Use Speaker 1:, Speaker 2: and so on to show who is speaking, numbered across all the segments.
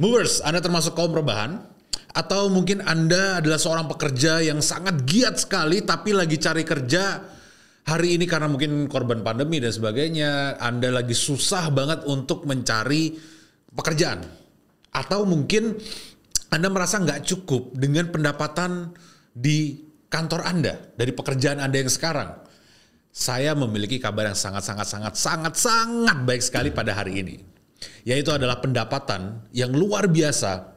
Speaker 1: Movers, Anda termasuk kaum rebahan? Atau mungkin Anda adalah seorang pekerja yang sangat giat sekali tapi lagi cari kerja hari ini karena mungkin korban pandemi dan sebagainya, Anda lagi susah banget untuk mencari pekerjaan. Atau mungkin Anda merasa nggak cukup dengan pendapatan di kantor Anda, dari pekerjaan Anda yang sekarang. Saya memiliki kabar yang sangat-sangat-sangat-sangat-sangat baik sekali pada hari ini yaitu adalah pendapatan yang luar biasa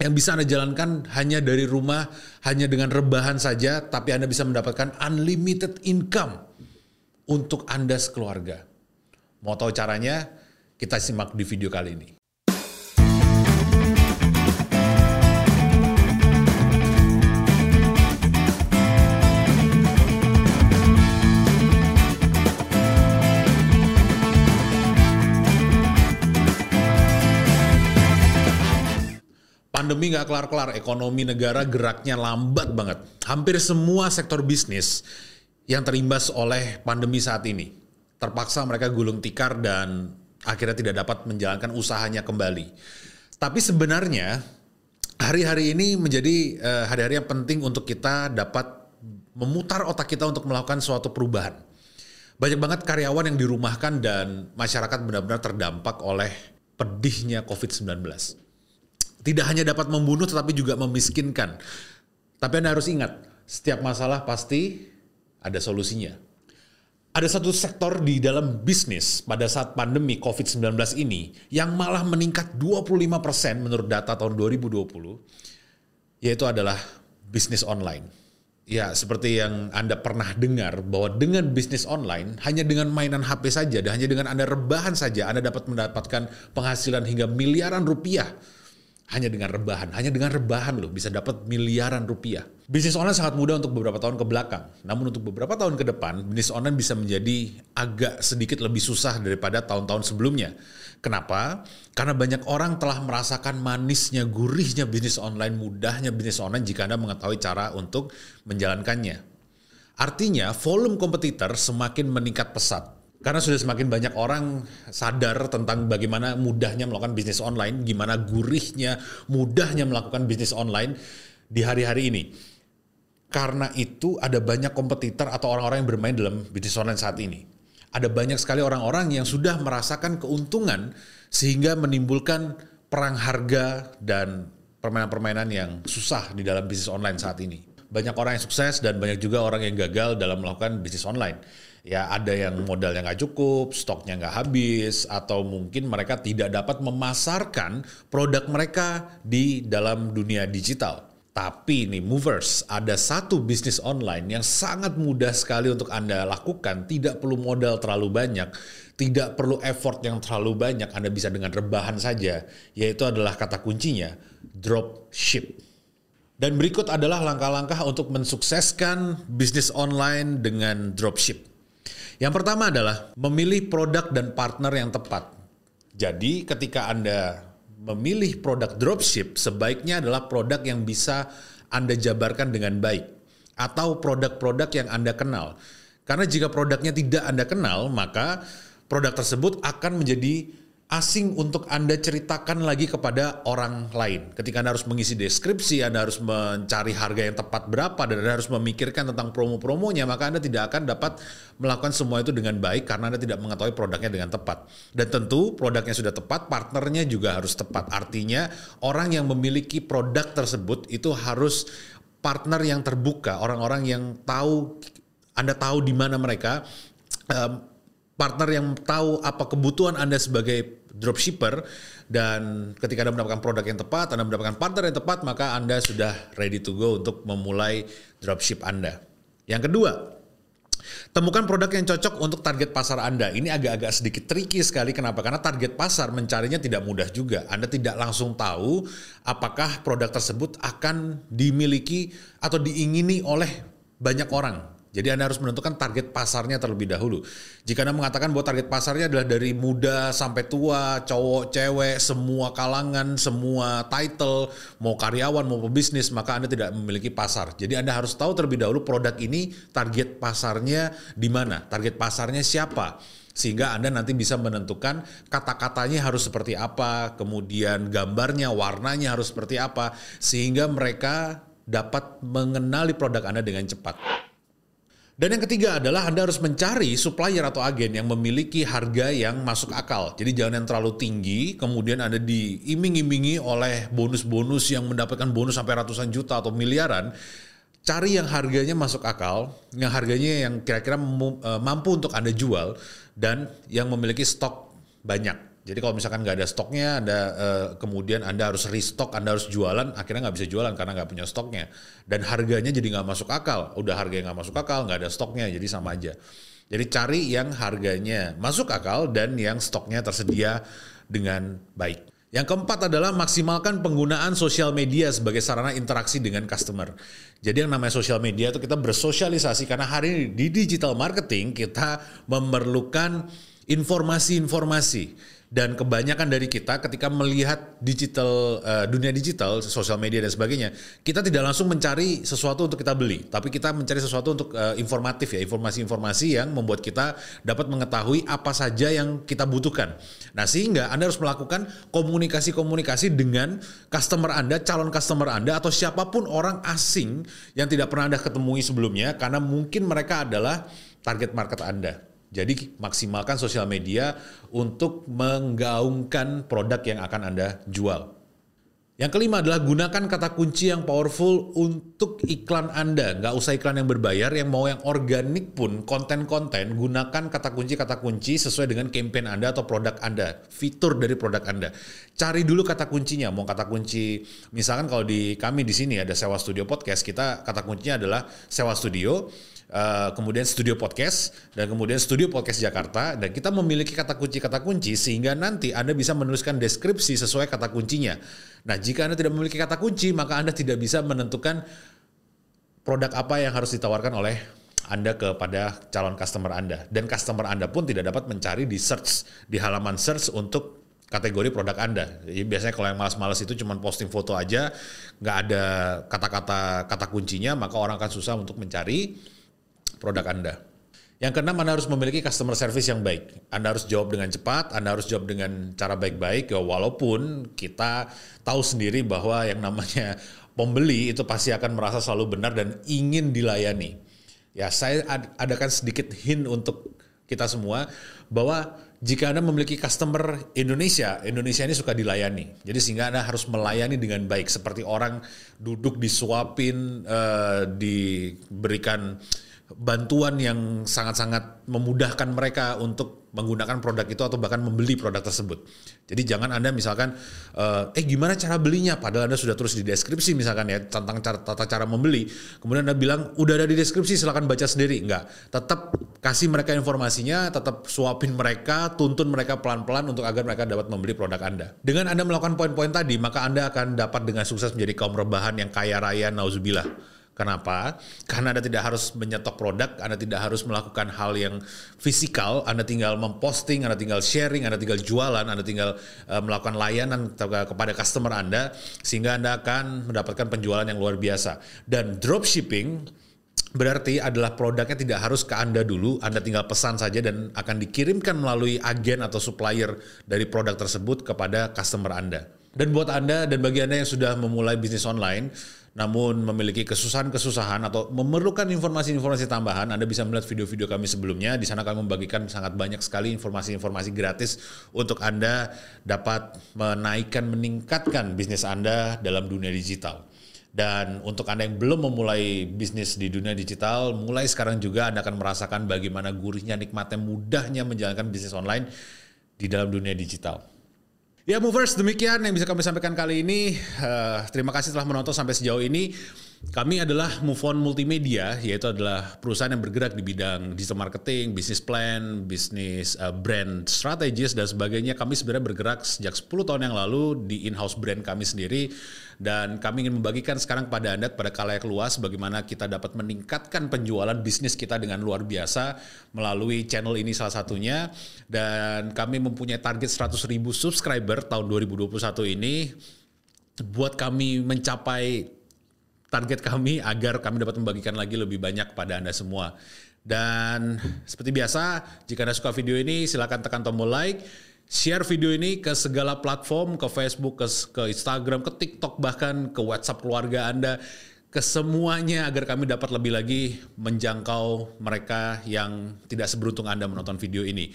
Speaker 1: yang bisa Anda jalankan hanya dari rumah, hanya dengan rebahan saja, tapi Anda bisa mendapatkan unlimited income untuk Anda sekeluarga. Mau tahu caranya? Kita simak di video kali ini. Pandemi nggak kelar-kelar, ekonomi negara geraknya lambat banget. Hampir semua sektor bisnis yang terimbas oleh pandemi saat ini terpaksa mereka gulung tikar dan akhirnya tidak dapat menjalankan usahanya kembali. Tapi sebenarnya hari-hari ini menjadi eh, hari-hari yang penting untuk kita dapat memutar otak kita untuk melakukan suatu perubahan. Banyak banget karyawan yang dirumahkan dan masyarakat benar-benar terdampak oleh pedihnya COVID-19 tidak hanya dapat membunuh tetapi juga memiskinkan. Tapi Anda harus ingat, setiap masalah pasti ada solusinya. Ada satu sektor di dalam bisnis pada saat pandemi COVID-19 ini yang malah meningkat 25% menurut data tahun 2020, yaitu adalah bisnis online. Ya, seperti yang Anda pernah dengar bahwa dengan bisnis online, hanya dengan mainan HP saja dan hanya dengan Anda rebahan saja, Anda dapat mendapatkan penghasilan hingga miliaran rupiah hanya dengan rebahan, hanya dengan rebahan loh bisa dapat miliaran rupiah. Bisnis online sangat mudah untuk beberapa tahun ke belakang. Namun untuk beberapa tahun ke depan, bisnis online bisa menjadi agak sedikit lebih susah daripada tahun-tahun sebelumnya. Kenapa? Karena banyak orang telah merasakan manisnya, gurihnya bisnis online, mudahnya bisnis online jika Anda mengetahui cara untuk menjalankannya. Artinya, volume kompetitor semakin meningkat pesat karena sudah semakin banyak orang sadar tentang bagaimana mudahnya melakukan bisnis online, gimana gurihnya, mudahnya melakukan bisnis online di hari-hari ini. Karena itu ada banyak kompetitor atau orang-orang yang bermain dalam bisnis online saat ini. Ada banyak sekali orang-orang yang sudah merasakan keuntungan sehingga menimbulkan perang harga dan permainan-permainan yang susah di dalam bisnis online saat ini. Banyak orang yang sukses dan banyak juga orang yang gagal dalam melakukan bisnis online ya ada yang modalnya nggak cukup, stoknya nggak habis, atau mungkin mereka tidak dapat memasarkan produk mereka di dalam dunia digital. Tapi nih movers, ada satu bisnis online yang sangat mudah sekali untuk Anda lakukan, tidak perlu modal terlalu banyak, tidak perlu effort yang terlalu banyak, Anda bisa dengan rebahan saja, yaitu adalah kata kuncinya, drop ship. Dan berikut adalah langkah-langkah untuk mensukseskan bisnis online dengan dropship. Yang pertama adalah memilih produk dan partner yang tepat. Jadi ketika Anda memilih produk dropship, sebaiknya adalah produk yang bisa Anda jabarkan dengan baik. Atau produk-produk yang Anda kenal. Karena jika produknya tidak Anda kenal, maka produk tersebut akan menjadi asing untuk Anda ceritakan lagi kepada orang lain. Ketika Anda harus mengisi deskripsi, Anda harus mencari harga yang tepat berapa, dan Anda harus memikirkan tentang promo-promonya, maka Anda tidak akan dapat melakukan semua itu dengan baik karena Anda tidak mengetahui produknya dengan tepat. Dan tentu produknya sudah tepat, partnernya juga harus tepat. Artinya orang yang memiliki produk tersebut itu harus partner yang terbuka, orang-orang yang tahu Anda tahu di mana mereka, partner yang tahu apa kebutuhan Anda sebagai dropshipper dan ketika Anda mendapatkan produk yang tepat, Anda mendapatkan partner yang tepat, maka Anda sudah ready to go untuk memulai dropship Anda. Yang kedua, temukan produk yang cocok untuk target pasar Anda. Ini agak-agak sedikit tricky sekali. Kenapa? Karena target pasar mencarinya tidak mudah juga. Anda tidak langsung tahu apakah produk tersebut akan dimiliki atau diingini oleh banyak orang jadi Anda harus menentukan target pasarnya terlebih dahulu. Jika Anda mengatakan bahwa target pasarnya adalah dari muda sampai tua, cowok, cewek, semua kalangan, semua title, mau karyawan, mau pebisnis, maka Anda tidak memiliki pasar. Jadi Anda harus tahu terlebih dahulu produk ini target pasarnya di mana, target pasarnya siapa. Sehingga Anda nanti bisa menentukan kata-katanya harus seperti apa, kemudian gambarnya, warnanya harus seperti apa, sehingga mereka dapat mengenali produk Anda dengan cepat. Dan yang ketiga adalah Anda harus mencari supplier atau agen yang memiliki harga yang masuk akal. Jadi jangan yang terlalu tinggi, kemudian Anda diiming-imingi oleh bonus-bonus yang mendapatkan bonus sampai ratusan juta atau miliaran. Cari yang harganya masuk akal, yang harganya yang kira-kira eh, mampu untuk Anda jual, dan yang memiliki stok banyak. Jadi kalau misalkan nggak ada stoknya, ada uh, kemudian anda harus restock, anda harus jualan, akhirnya nggak bisa jualan karena nggak punya stoknya. Dan harganya jadi nggak masuk akal. Udah harganya nggak masuk akal, nggak ada stoknya, jadi sama aja. Jadi cari yang harganya masuk akal dan yang stoknya tersedia dengan baik. Yang keempat adalah maksimalkan penggunaan sosial media sebagai sarana interaksi dengan customer. Jadi yang namanya sosial media itu kita bersosialisasi karena hari ini di digital marketing kita memerlukan informasi-informasi dan kebanyakan dari kita ketika melihat digital uh, dunia digital sosial media dan sebagainya kita tidak langsung mencari sesuatu untuk kita beli tapi kita mencari sesuatu untuk uh, informatif ya informasi-informasi yang membuat kita dapat mengetahui apa saja yang kita butuhkan. Nah sehingga anda harus melakukan komunikasi-komunikasi dengan customer anda calon customer anda atau siapa pun orang asing yang tidak pernah anda ketemui sebelumnya karena mungkin mereka adalah target market anda jadi maksimalkan sosial media untuk menggaungkan produk yang akan Anda jual. Yang kelima adalah gunakan kata kunci yang powerful untuk iklan Anda. Nggak usah iklan yang berbayar, yang mau yang organik pun, konten-konten, gunakan kata kunci-kata kunci sesuai dengan campaign Anda atau produk Anda, fitur dari produk Anda. Cari dulu kata kuncinya, mau kata kunci, misalkan kalau di kami di sini ada sewa studio podcast, kita kata kuncinya adalah sewa studio, Uh, kemudian studio podcast dan kemudian studio podcast Jakarta dan kita memiliki kata kunci kata kunci sehingga nanti Anda bisa menuliskan deskripsi sesuai kata kuncinya. Nah, jika Anda tidak memiliki kata kunci, maka Anda tidak bisa menentukan produk apa yang harus ditawarkan oleh anda kepada calon customer Anda dan customer Anda pun tidak dapat mencari di search di halaman search untuk kategori produk Anda. Jadi biasanya kalau yang malas-malas itu cuma posting foto aja, nggak ada kata-kata kata kuncinya, maka orang akan susah untuk mencari produk Anda. Yang keenam, Anda harus memiliki customer service yang baik. Anda harus jawab dengan cepat, Anda harus jawab dengan cara baik-baik, ya walaupun kita tahu sendiri bahwa yang namanya pembeli itu pasti akan merasa selalu benar dan ingin dilayani. Ya, saya adakan sedikit hint untuk kita semua bahwa jika Anda memiliki customer Indonesia, Indonesia ini suka dilayani. Jadi sehingga Anda harus melayani dengan baik seperti orang duduk disuapin, uh, diberikan bantuan yang sangat-sangat memudahkan mereka untuk menggunakan produk itu atau bahkan membeli produk tersebut. Jadi jangan Anda misalkan eh, eh gimana cara belinya padahal Anda sudah terus di deskripsi misalkan ya tentang cara, tata cara membeli. Kemudian Anda bilang udah ada di deskripsi silahkan baca sendiri. Enggak. Tetap kasih mereka informasinya, tetap suapin mereka, tuntun mereka pelan-pelan untuk agar mereka dapat membeli produk Anda. Dengan Anda melakukan poin-poin tadi, maka Anda akan dapat dengan sukses menjadi kaum rebahan yang kaya raya nauzubillah Kenapa? Karena Anda tidak harus menyetok produk, Anda tidak harus melakukan hal yang fisikal, Anda tinggal memposting, Anda tinggal sharing, Anda tinggal jualan, Anda tinggal uh, melakukan layanan kepada customer Anda sehingga Anda akan mendapatkan penjualan yang luar biasa. Dan dropshipping berarti adalah produknya tidak harus ke Anda dulu, Anda tinggal pesan saja dan akan dikirimkan melalui agen atau supplier dari produk tersebut kepada customer Anda. Dan buat Anda dan bagi Anda yang sudah memulai bisnis online, namun memiliki kesusahan-kesusahan atau memerlukan informasi-informasi tambahan, Anda bisa melihat video-video kami sebelumnya. Di sana kami membagikan sangat banyak sekali informasi-informasi gratis untuk Anda dapat menaikkan, meningkatkan bisnis Anda dalam dunia digital. Dan untuk Anda yang belum memulai bisnis di dunia digital, mulai sekarang juga Anda akan merasakan bagaimana gurihnya, nikmatnya, mudahnya menjalankan bisnis online di dalam dunia digital. Ya movers demikian yang bisa kami sampaikan kali ini. Uh, terima kasih telah menonton sampai sejauh ini. Kami adalah Move On Multimedia, yaitu adalah perusahaan yang bergerak di bidang digital marketing, bisnis plan, bisnis uh, brand strategis dan sebagainya. Kami sebenarnya bergerak sejak 10 tahun yang lalu di in-house brand kami sendiri. Dan kami ingin membagikan sekarang kepada Anda pada kalayak luas bagaimana kita dapat meningkatkan penjualan bisnis kita dengan luar biasa melalui channel ini salah satunya. Dan kami mempunyai target 100 ribu subscriber tahun 2021 ini. Buat kami mencapai target kami agar kami dapat membagikan lagi lebih banyak pada Anda semua. Dan seperti biasa, jika Anda suka video ini, silakan tekan tombol like, share video ini ke segala platform, ke Facebook, ke, ke Instagram, ke TikTok, bahkan ke WhatsApp keluarga Anda, ke semuanya agar kami dapat lebih lagi menjangkau mereka yang tidak seberuntung Anda menonton video ini.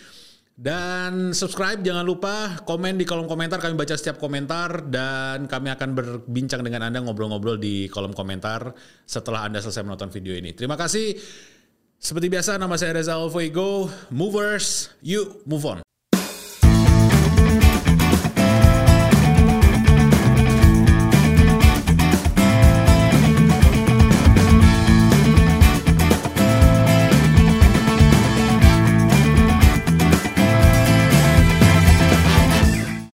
Speaker 1: Dan subscribe jangan lupa, komen di kolom komentar, kami baca setiap komentar dan kami akan berbincang dengan Anda ngobrol-ngobrol di kolom komentar setelah Anda selesai menonton video ini. Terima kasih. Seperti biasa nama saya Reza Alfuego, Movers, you move on.